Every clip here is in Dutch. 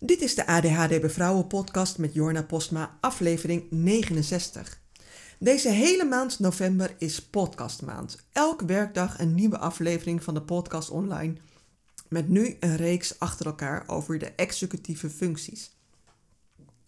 Dit is de ADHD bij Vrouwen podcast met Jorna Postma, aflevering 69. Deze hele maand november is podcastmaand. Elke werkdag een nieuwe aflevering van de podcast online. Met nu een reeks achter elkaar over de executieve functies.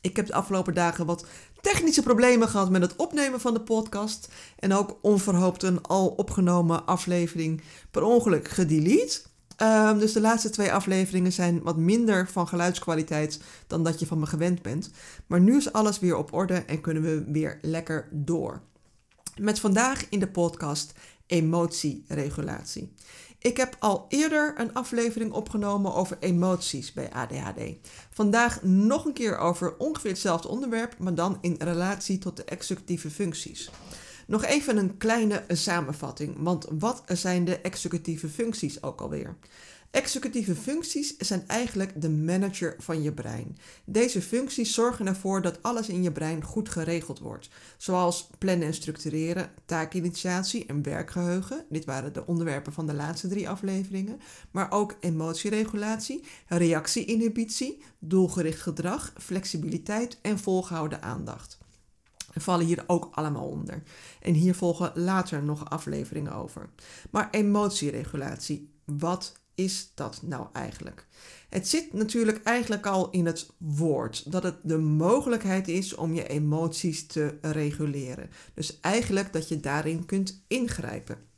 Ik heb de afgelopen dagen wat technische problemen gehad met het opnemen van de podcast. En ook onverhoopt een al opgenomen aflevering per ongeluk gedelete. Um, dus de laatste twee afleveringen zijn wat minder van geluidskwaliteit dan dat je van me gewend bent. Maar nu is alles weer op orde en kunnen we weer lekker door. Met vandaag in de podcast emotieregulatie. Ik heb al eerder een aflevering opgenomen over emoties bij ADHD. Vandaag nog een keer over ongeveer hetzelfde onderwerp, maar dan in relatie tot de executieve functies. Nog even een kleine samenvatting, want wat zijn de executieve functies ook alweer? Executieve functies zijn eigenlijk de manager van je brein. Deze functies zorgen ervoor dat alles in je brein goed geregeld wordt, zoals plannen en structureren, taakinitiatie en werkgeheugen. Dit waren de onderwerpen van de laatste drie afleveringen, maar ook emotieregulatie, reactieinhibitie, doelgericht gedrag, flexibiliteit en volgehouden aandacht vallen hier ook allemaal onder. En hier volgen later nog afleveringen over. Maar emotieregulatie, wat is dat nou eigenlijk? Het zit natuurlijk eigenlijk al in het woord dat het de mogelijkheid is om je emoties te reguleren. Dus eigenlijk dat je daarin kunt ingrijpen.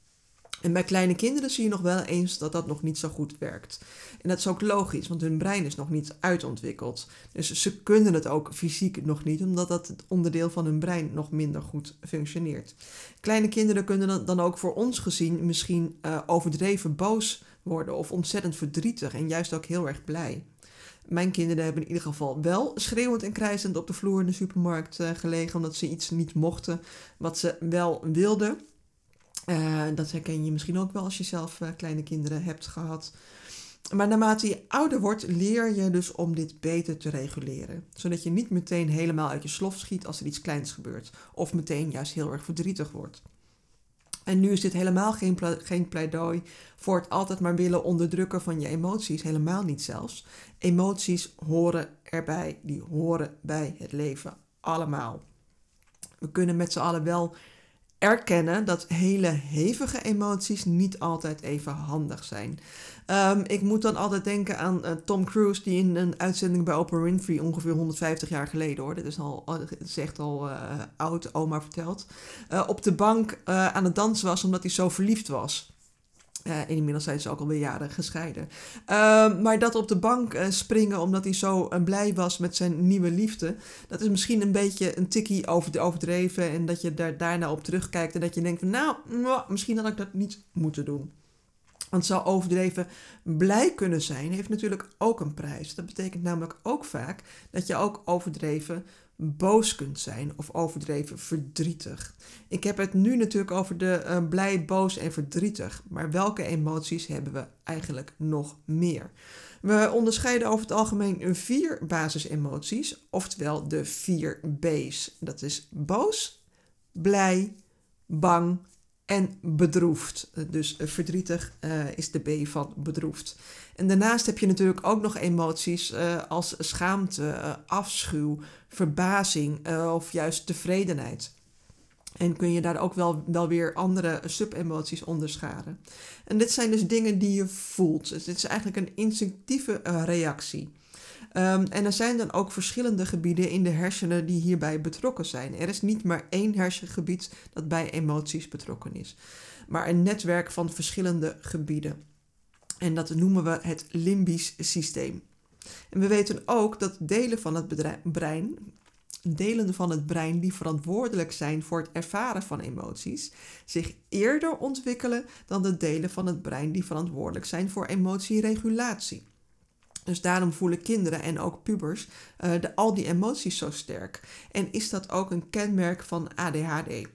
En bij kleine kinderen zie je nog wel eens dat dat nog niet zo goed werkt. En dat is ook logisch, want hun brein is nog niet uitontwikkeld. Dus ze kunnen het ook fysiek nog niet, omdat dat het onderdeel van hun brein nog minder goed functioneert. Kleine kinderen kunnen dan ook voor ons gezien misschien uh, overdreven boos worden of ontzettend verdrietig en juist ook heel erg blij. Mijn kinderen hebben in ieder geval wel schreeuwend en krijzend op de vloer in de supermarkt uh, gelegen, omdat ze iets niet mochten wat ze wel wilden. Uh, dat herken je misschien ook wel als je zelf uh, kleine kinderen hebt gehad. Maar naarmate je ouder wordt, leer je dus om dit beter te reguleren. Zodat je niet meteen helemaal uit je slof schiet als er iets kleins gebeurt. Of meteen juist heel erg verdrietig wordt. En nu is dit helemaal geen, geen pleidooi voor het altijd maar willen onderdrukken van je emoties. Helemaal niet zelfs. Emoties horen erbij. Die horen bij het leven. Allemaal. We kunnen met z'n allen wel erkennen dat hele hevige emoties niet altijd even handig zijn. Um, ik moet dan altijd denken aan uh, Tom Cruise, die in een uitzending bij Oprah Winfrey ongeveer 150 jaar geleden hoor. Dit is, al, het is echt al uh, oud, oma verteld. Uh, op de bank aan het dansen was omdat hij zo verliefd was. Uh, en inmiddels zijn ze ook alweer jaren gescheiden. Uh, maar dat op de bank uh, springen omdat hij zo blij was met zijn nieuwe liefde. Dat is misschien een beetje een tikkie over, overdreven. En dat je daar daarna op terugkijkt. En dat je denkt nou, misschien had ik dat niet moeten doen. Want zo overdreven blij kunnen zijn heeft natuurlijk ook een prijs. Dat betekent namelijk ook vaak dat je ook overdreven boos kunt zijn of overdreven verdrietig. Ik heb het nu natuurlijk over de uh, blij, boos en verdrietig. Maar welke emoties hebben we eigenlijk nog meer? We onderscheiden over het algemeen vier basisemoties, oftewel de vier B's. Dat is boos, blij, bang en bedroefd. Dus verdrietig uh, is de B van bedroefd. En daarnaast heb je natuurlijk ook nog emoties als schaamte, afschuw, verbazing of juist tevredenheid. En kun je daar ook wel, wel weer andere subemoties onderscharen. En dit zijn dus dingen die je voelt. Dus dit is eigenlijk een instinctieve reactie. Um, en er zijn dan ook verschillende gebieden in de hersenen die hierbij betrokken zijn. Er is niet maar één hersengebied dat bij emoties betrokken is, maar een netwerk van verschillende gebieden. En dat noemen we het limbisch systeem. En we weten ook dat delen van het brein, delen van het brein die verantwoordelijk zijn voor het ervaren van emoties, zich eerder ontwikkelen dan de delen van het brein die verantwoordelijk zijn voor emotieregulatie. Dus daarom voelen kinderen en ook pubers uh, de, al die emoties zo sterk. En is dat ook een kenmerk van ADHD?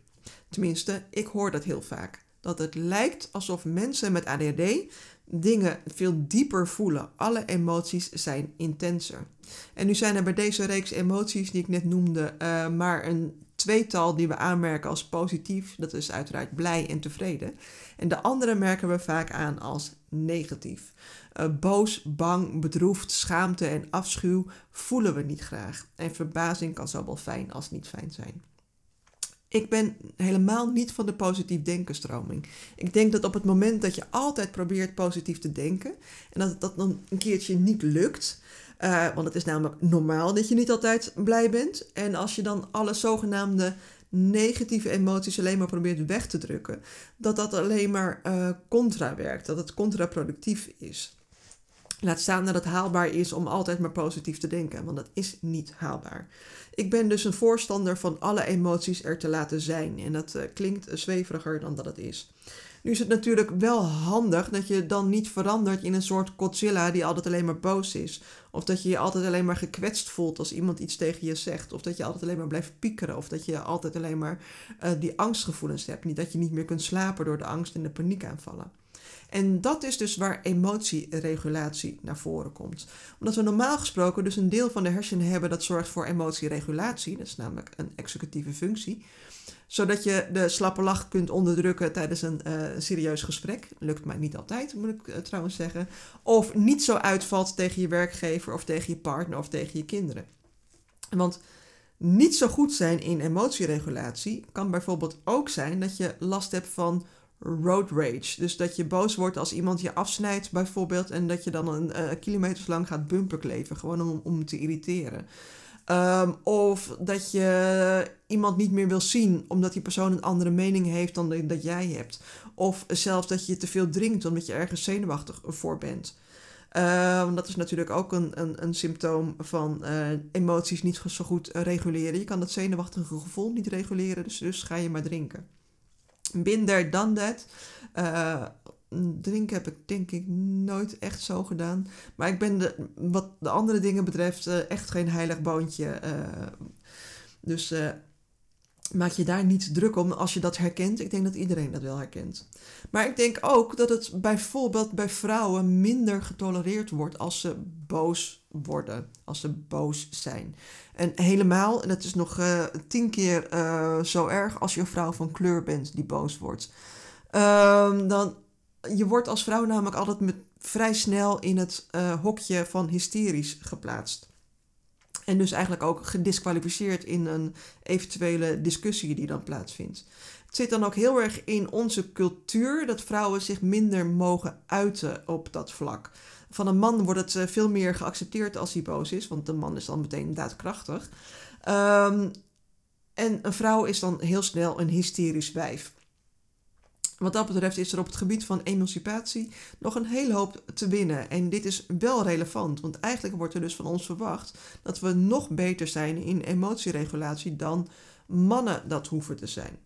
Tenminste, ik hoor dat heel vaak. Dat het lijkt alsof mensen met ADHD dingen veel dieper voelen. Alle emoties zijn intenser. En nu zijn er bij deze reeks emoties die ik net noemde uh, maar een tweetal die we aanmerken als positief. Dat is uiteraard blij en tevreden. En de andere merken we vaak aan als negatief. Uh, boos, bang, bedroefd, schaamte en afschuw voelen we niet graag. En verbazing kan zowel fijn als niet fijn zijn. Ik ben helemaal niet van de positief denkenstroming. Ik denk dat op het moment dat je altijd probeert positief te denken en dat dat dan een keertje niet lukt, uh, want het is namelijk normaal dat je niet altijd blij bent. En als je dan alle zogenaamde negatieve emoties alleen maar probeert weg te drukken, dat dat alleen maar uh, contra werkt, dat het contraproductief is. Laat staan dat het haalbaar is om altijd maar positief te denken, want dat is niet haalbaar. Ik ben dus een voorstander van alle emoties er te laten zijn. En dat uh, klinkt zweveriger dan dat het is. Nu is het natuurlijk wel handig dat je dan niet verandert in een soort Godzilla die altijd alleen maar boos is. Of dat je je altijd alleen maar gekwetst voelt als iemand iets tegen je zegt. Of dat je altijd alleen maar blijft piekeren. Of dat je altijd alleen maar uh, die angstgevoelens hebt. Niet dat je niet meer kunt slapen door de angst en de paniekaanvallen. En dat is dus waar emotieregulatie naar voren komt. Omdat we normaal gesproken dus een deel van de hersenen hebben dat zorgt voor emotieregulatie. Dat is namelijk een executieve functie zodat je de slappe lach kunt onderdrukken tijdens een uh, serieus gesprek. Lukt mij niet altijd, moet ik uh, trouwens zeggen. Of niet zo uitvalt tegen je werkgever of tegen je partner of tegen je kinderen. Want niet zo goed zijn in emotieregulatie kan bijvoorbeeld ook zijn dat je last hebt van road rage. Dus dat je boos wordt als iemand je afsnijdt bijvoorbeeld en dat je dan een uh, lang gaat bumperkleven, gewoon om, om te irriteren. Um, of dat je iemand niet meer wil zien omdat die persoon een andere mening heeft dan dat jij hebt. Of zelfs dat je te veel drinkt omdat je ergens zenuwachtig voor bent. Um, dat is natuurlijk ook een, een, een symptoom van uh, emoties niet zo goed reguleren. Je kan dat zenuwachtige gevoel niet reguleren, dus, dus ga je maar drinken. Binder dan dat. Uh, drinken heb ik denk ik nooit echt zo gedaan. Maar ik ben de, wat de andere dingen betreft uh, echt geen heilig boontje. Uh, dus maak je daar niet druk om als je dat herkent. Ik denk dat iedereen dat wel herkent. Maar ik denk ook dat het bijvoorbeeld bij vrouwen minder getolereerd wordt als ze boos worden. Als ze boos zijn. En helemaal, en dat is nog tien keer zo erg als je een vrouw van kleur bent die boos wordt. Um, dan je wordt als vrouw namelijk altijd met, vrij snel in het uh, hokje van hysterisch geplaatst. En dus eigenlijk ook gedisqualificeerd in een eventuele discussie die dan plaatsvindt. Het zit dan ook heel erg in onze cultuur dat vrouwen zich minder mogen uiten op dat vlak. Van een man wordt het eh, veel meer geaccepteerd als hij boos is, want de man is dan meteen daadkrachtig. Um, en een vrouw is dan heel snel een hysterisch wijf. Wat dat betreft is er op het gebied van emancipatie nog een hele hoop te winnen. En dit is wel relevant, want eigenlijk wordt er dus van ons verwacht dat we nog beter zijn in emotieregulatie dan mannen dat hoeven te zijn.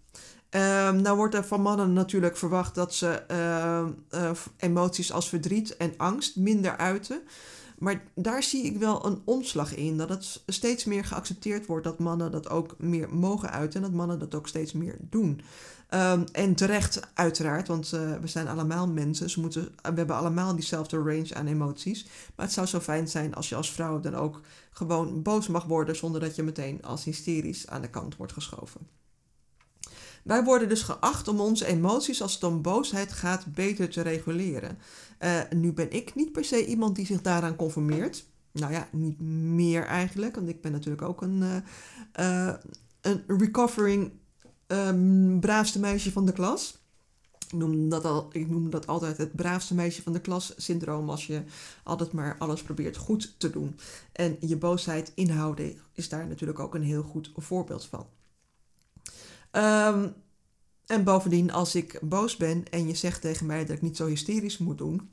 Um, nou wordt er van mannen natuurlijk verwacht dat ze uh, uh, emoties als verdriet en angst minder uiten. Maar daar zie ik wel een omslag in. Dat het steeds meer geaccepteerd wordt dat mannen dat ook meer mogen uiten. En dat mannen dat ook steeds meer doen. Um, en terecht, uiteraard, want uh, we zijn allemaal mensen. We, moeten, we hebben allemaal diezelfde range aan emoties. Maar het zou zo fijn zijn als je als vrouw dan ook gewoon boos mag worden. zonder dat je meteen als hysterisch aan de kant wordt geschoven. Wij worden dus geacht om onze emoties als het om boosheid gaat beter te reguleren. Uh, nu ben ik niet per se iemand die zich daaraan conformeert. Nou ja, niet meer eigenlijk, want ik ben natuurlijk ook een, een recovering um, braafste meisje van de klas. Ik noem, dat al, ik noem dat altijd het braafste meisje van de klas syndroom als je altijd maar alles probeert goed te doen. En je boosheid inhouden is daar natuurlijk ook een heel goed voorbeeld van. Um, en bovendien, als ik boos ben en je zegt tegen mij dat ik niet zo hysterisch moet doen,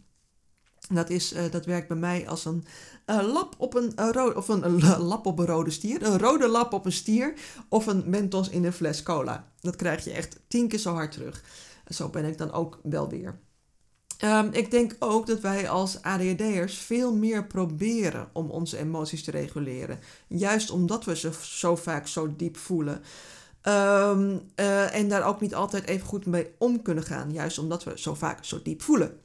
dat, is, uh, dat werkt bij mij als een uh, lap op een, uh, rode, of een lap op een rode stier. Een rode lap op een stier of een Mentos in een fles cola. Dat krijg je echt tien keer zo hard terug. Zo ben ik dan ook wel weer. Um, ik denk ook dat wij als ADHD'ers veel meer proberen om onze emoties te reguleren. Juist omdat we ze zo vaak zo diep voelen. Uh, en daar ook niet altijd even goed mee om kunnen gaan. Juist omdat we zo vaak zo diep voelen.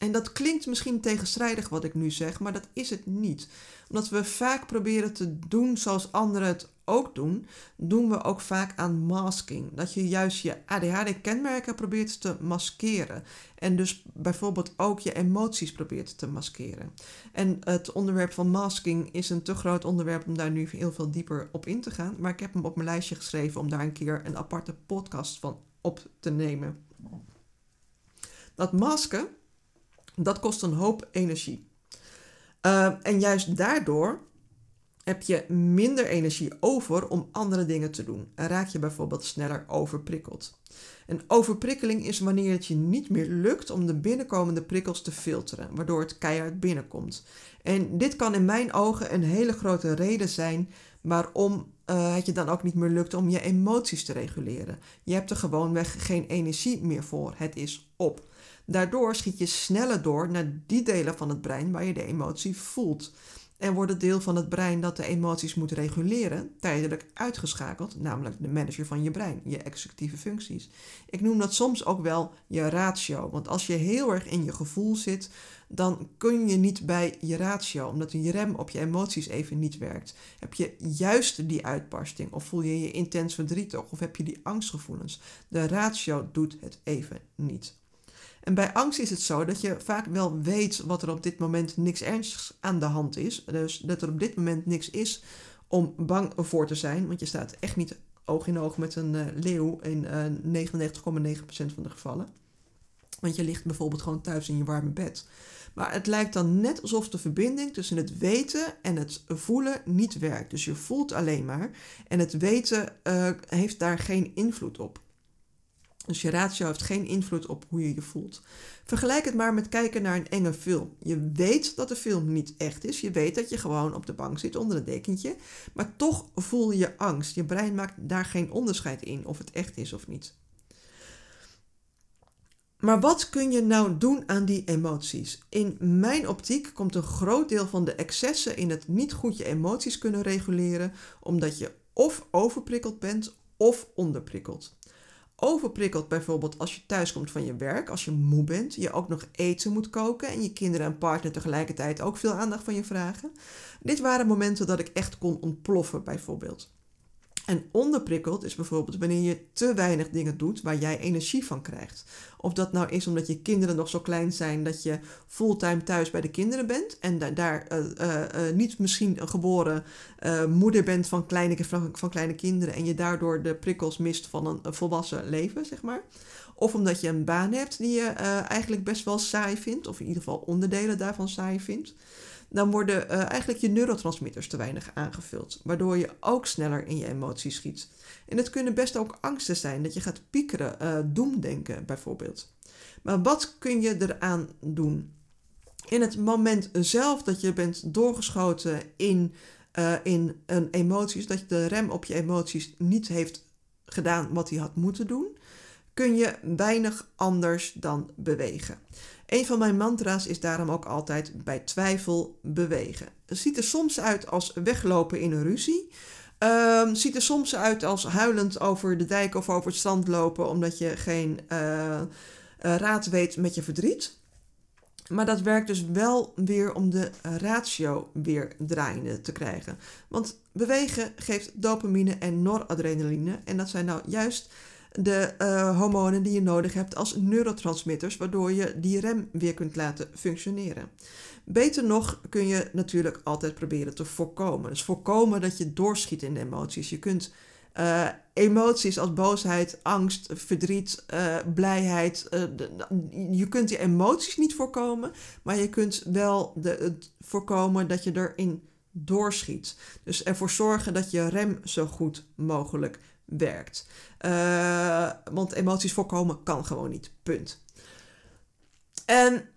En dat klinkt misschien tegenstrijdig wat ik nu zeg, maar dat is het niet. Omdat we vaak proberen te doen zoals anderen het ook doen, doen we ook vaak aan masking. Dat je juist je ADHD-kenmerken probeert te maskeren. En dus bijvoorbeeld ook je emoties probeert te maskeren. En het onderwerp van masking is een te groot onderwerp om daar nu heel veel dieper op in te gaan. Maar ik heb hem op mijn lijstje geschreven om daar een keer een aparte podcast van op te nemen. Dat masken, dat kost een hoop energie. Uh, en juist daardoor heb je minder energie over om andere dingen te doen en raak je bijvoorbeeld sneller overprikkeld. En overprikkeling is wanneer het je niet meer lukt om de binnenkomende prikkels te filteren, waardoor het keihard binnenkomt. En dit kan in mijn ogen een hele grote reden zijn waarom uh, het je dan ook niet meer lukt om je emoties te reguleren. Je hebt er gewoonweg geen energie meer voor. Het is op. Daardoor schiet je sneller door naar die delen van het brein waar je de emotie voelt en wordt het deel van het brein dat de emoties moet reguleren tijdelijk uitgeschakeld, namelijk de manager van je brein, je executieve functies. Ik noem dat soms ook wel je ratio, want als je heel erg in je gevoel zit, dan kun je niet bij je ratio, omdat je rem op je emoties even niet werkt. Heb je juist die uitbarsting of voel je je intens verdrietig of heb je die angstgevoelens? De ratio doet het even niet. En bij angst is het zo dat je vaak wel weet wat er op dit moment niks ernstigs aan de hand is. Dus dat er op dit moment niks is om bang voor te zijn. Want je staat echt niet oog in oog met een uh, leeuw in uh, eh, 99,9% van de gevallen. Want je ligt bijvoorbeeld gewoon thuis in je warme bed. Maar het lijkt dan net alsof de verbinding tussen het weten en het voelen niet werkt. Dus je voelt alleen maar en het weten uh, heeft daar geen invloed op. Dus je ratio heeft geen invloed op hoe je je voelt. Vergelijk het maar met kijken naar een enge film. Je weet dat de film niet echt is. Je weet dat je gewoon op de bank zit onder een dekentje. Maar toch voel je angst. Je brein maakt daar geen onderscheid in of het echt is of niet. Maar wat kun je nou doen aan die emoties? In mijn optiek komt een groot deel van de excessen in het niet goed je emoties kunnen reguleren, omdat je of overprikkeld bent of onderprikkeld overprikkeld bijvoorbeeld als je thuiskomt van je werk, als je moe bent, je ook nog eten moet koken en je kinderen en partner tegelijkertijd ook veel aandacht van je vragen. Dit waren momenten dat ik echt kon ontploffen bijvoorbeeld. En onderprikkeld is bijvoorbeeld wanneer je te weinig dingen doet waar jij energie van krijgt. Of dat nou is omdat je kinderen nog zo klein zijn dat je fulltime thuis bij de kinderen bent en daar uh, uh, niet misschien een geboren moeder bent van kleine, van kleine kinderen en je daardoor de prikkels mist van een volwassen leven, zeg maar. Of omdat je een baan hebt die je eigenlijk best wel saai vindt, of in ieder geval onderdelen daarvan saai vindt dan worden uh, eigenlijk je neurotransmitters te weinig aangevuld, waardoor je ook sneller in je emoties schiet. En het kunnen best ook angsten zijn, dat je gaat piekeren, uh, doemdenken bijvoorbeeld. Maar wat kun je eraan doen? In het moment zelf dat je bent doorgeschoten in, uh, in een emoties, dat je de rem op je emoties niet heeft gedaan wat hij had moeten doen, kun je weinig anders dan bewegen. Een van mijn mantra's is daarom ook altijd bij twijfel bewegen. Het ziet er soms uit als weglopen in een ruzie. Um, ziet er soms uit als huilend over de dijk of over het strand lopen omdat je geen uh, raad weet met je verdriet. Maar dat werkt dus wel weer om de ratio weer draaiende te krijgen. Want bewegen geeft dopamine en noradrenaline. En dat zijn nou juist de uh, hormonen die je nodig hebt als neurotransmitters, waardoor je die rem weer kunt laten functioneren. Beter nog kun je natuurlijk altijd proberen te voorkomen. Dus voorkomen dat je doorschiet in de emoties. Je kunt uh, emoties als boosheid, angst, verdriet, uh, blijheid. je kunt die emoties niet voorkomen, maar je kunt wel de, het voorkomen dat je erin doorschiet. Dus ervoor zorgen dat je rem zo goed mogelijk werkt. Uh, want emoties voorkomen kan gewoon niet. Punt. En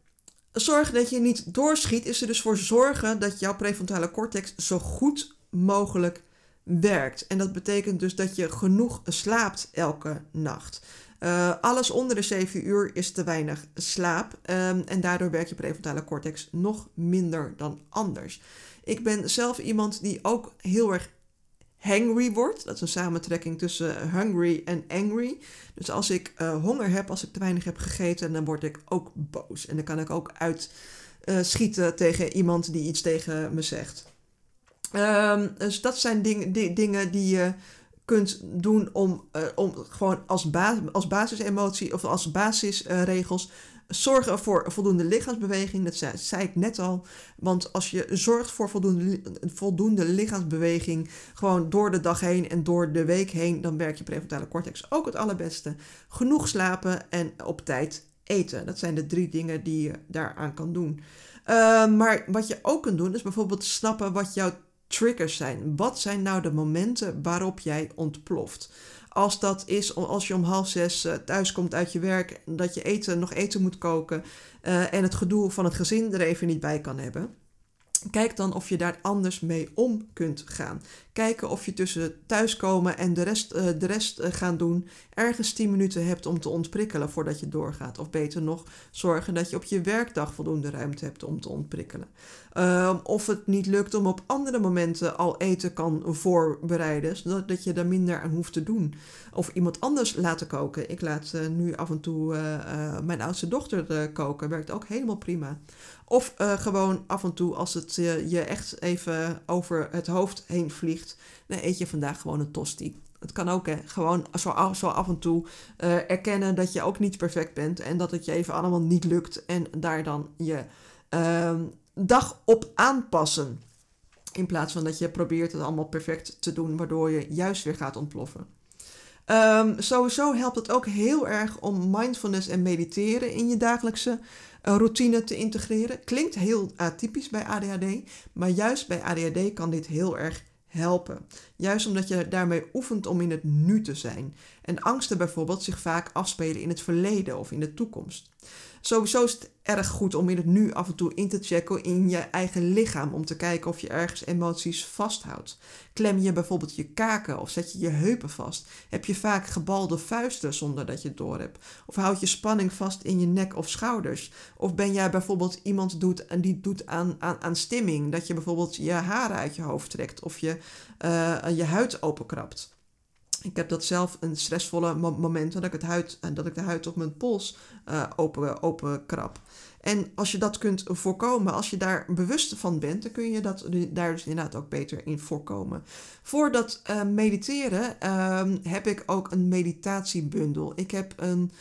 zorgen dat je niet doorschiet is er dus voor zorgen dat jouw prefrontale cortex zo goed mogelijk werkt. En dat betekent dus dat je genoeg slaapt elke nacht. Uh, alles onder de 7 uur is te weinig slaap um, en daardoor werkt je prefrontale cortex nog minder dan anders. Ik ben zelf iemand die ook heel erg hangry word. Dat is een samentrekking tussen hungry en angry. Dus als ik uh, honger heb, als ik te weinig heb gegeten, dan word ik ook boos. En dan kan ik ook uitschieten uh, tegen iemand die iets tegen me zegt. Um, dus dat zijn ding, dingen die je kunt doen om, uh, om gewoon als, ba als basisemotie of als basisregels Zorgen voor voldoende lichaamsbeweging, dat zei, ik net al. Want als je zorgt voor voldoende, voldoende lichaamsbeweging, gewoon door de dag heen en door de week heen, dan werkt je prefrontale cortex ook het allerbeste. Genoeg slapen en op tijd eten. Dat zijn de drie dingen die je daaraan kan doen. Uh, maar wat je ook kunt doen, is bijvoorbeeld snappen wat jouw triggers zijn. Wat zijn nou de momenten waarop jij ontploft? Als dat is als je om half zes uh, thuis komt uit je werk, dat je eten, nog eten moet koken uh, en het gedoe van het gezin er even niet bij kan hebben. Kijk dan of je daar anders mee om kunt gaan. Kijken of je tussen thuiskomen en de rest, uh, de rest uh, gaan doen ergens 10 minuten hebt om te ontprikkelen voordat je doorgaat. Of beter nog, zorgen dat je op je werkdag voldoende ruimte hebt om te ontprikkelen. Uh, of het niet lukt om op andere momenten al eten kan voorbereiden, zodat dat je daar minder aan hoeft te doen. Of iemand anders laten koken. Ik laat uh, nu af en toe mijn oudste dochter koken, werkt ook helemaal prima. Of gewoon af en toe als het je echt even over het hoofd heen vliegt, dan eet je vandaag gewoon een tosti. Het kan ook hè, gewoon zo, zo af en toe uh, erkennen dat je ook niet perfect bent en dat het je even allemaal niet lukt en daar dan je uh, dag op aanpassen. In plaats van dat je probeert het allemaal perfect te doen, waardoor je juist weer gaat ontploffen. Um, sowieso helpt het ook heel erg om mindfulness en mediteren in je dagelijkse uh, routine te integreren. Klinkt heel atypisch bij ADHD, maar juist bij ADHD kan dit heel erg helpen. Juist omdat je daarmee oefent om in het nu te zijn. En angsten bijvoorbeeld zich vaak afspelen in het verleden of in de toekomst. Sowieso is het erg goed om in het nu af en toe in te checken in je eigen lichaam. Om te kijken of je ergens emoties vasthoudt. Klem je bijvoorbeeld je kaken of zet je je heupen vast? Heb je vaak gebalde vuisten zonder dat je het door hebt? Of houd je spanning vast in je nek of schouders? Of ben jij bijvoorbeeld iemand doet, die doet aan, aan, aan stimming? Dat je bijvoorbeeld je haren uit je hoofd trekt of je, uh, je huid openkrabt? Ik heb dat zelf een stressvolle moment dat ik, het huid, dat ik de huid op mijn pols uh, open, open krap. En als je dat kunt voorkomen, als je daar bewust van bent, dan kun je dat, daar dus inderdaad ook beter in voorkomen. Voor dat uh, mediteren uh, heb ik ook een meditatiebundel. Ik heb een,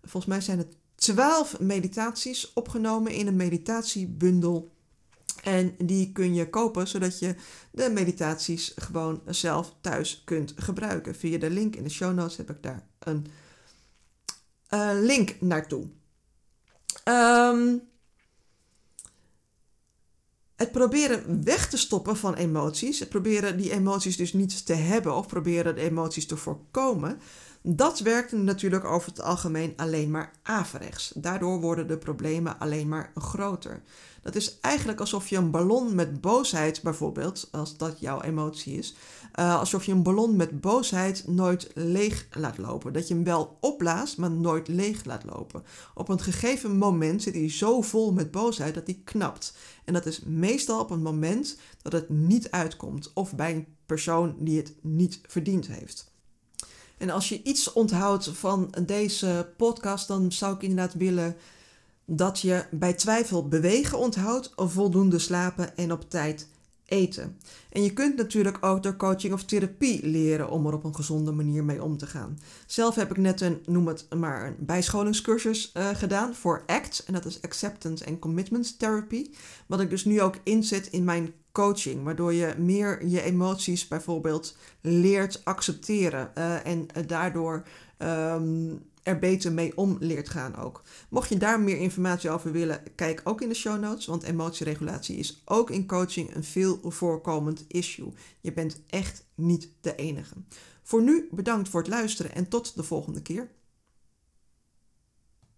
volgens mij zijn het twaalf meditaties opgenomen in een meditatiebundel en die kun je kopen zodat je de meditaties gewoon zelf thuis kunt gebruiken. Via de link in de show notes heb ik daar een uh, link naartoe. Um, het proberen weg te stoppen van emoties, het proberen die emoties dus niet te hebben of proberen de emoties te voorkomen, dat werkt natuurlijk over het algemeen alleen maar averechts. Daardoor worden de problemen alleen maar groter. Dat is eigenlijk alsof je een ballon met boosheid, bijvoorbeeld, als dat jouw emotie is, uh, alsof je een ballon met boosheid nooit leeg laat lopen. Dat je hem wel opblaast, maar nooit leeg laat lopen. Op een gegeven moment zit hij zo vol met boosheid dat hij knapt. En dat is meestal op een moment dat het niet uitkomt, of bij een persoon die het niet verdiend heeft. En als je iets onthoudt van deze podcast, dan zou ik inderdaad willen dat je bij twijfel bewegen onthoudt, voldoende slapen en op tijd eten. En je kunt natuurlijk ook door coaching of therapie leren om er op een gezonde manier mee om te gaan. Zelf heb ik net een, noem het maar, een bijscholingscursus uh, gedaan voor ACT. En dat is Acceptance and Commitment Therapy. Wat ik dus nu ook inzet in mijn coaching. Waardoor je meer je emoties bijvoorbeeld leert accepteren. Uh, en daardoor um, er beter mee om leert gaan ook. Mocht je daar meer informatie over willen, kijk ook in de show notes, want emotieregulatie is ook in coaching een veel voorkomend issue. Je bent echt niet de enige. Voor nu bedankt voor het luisteren en tot de volgende keer.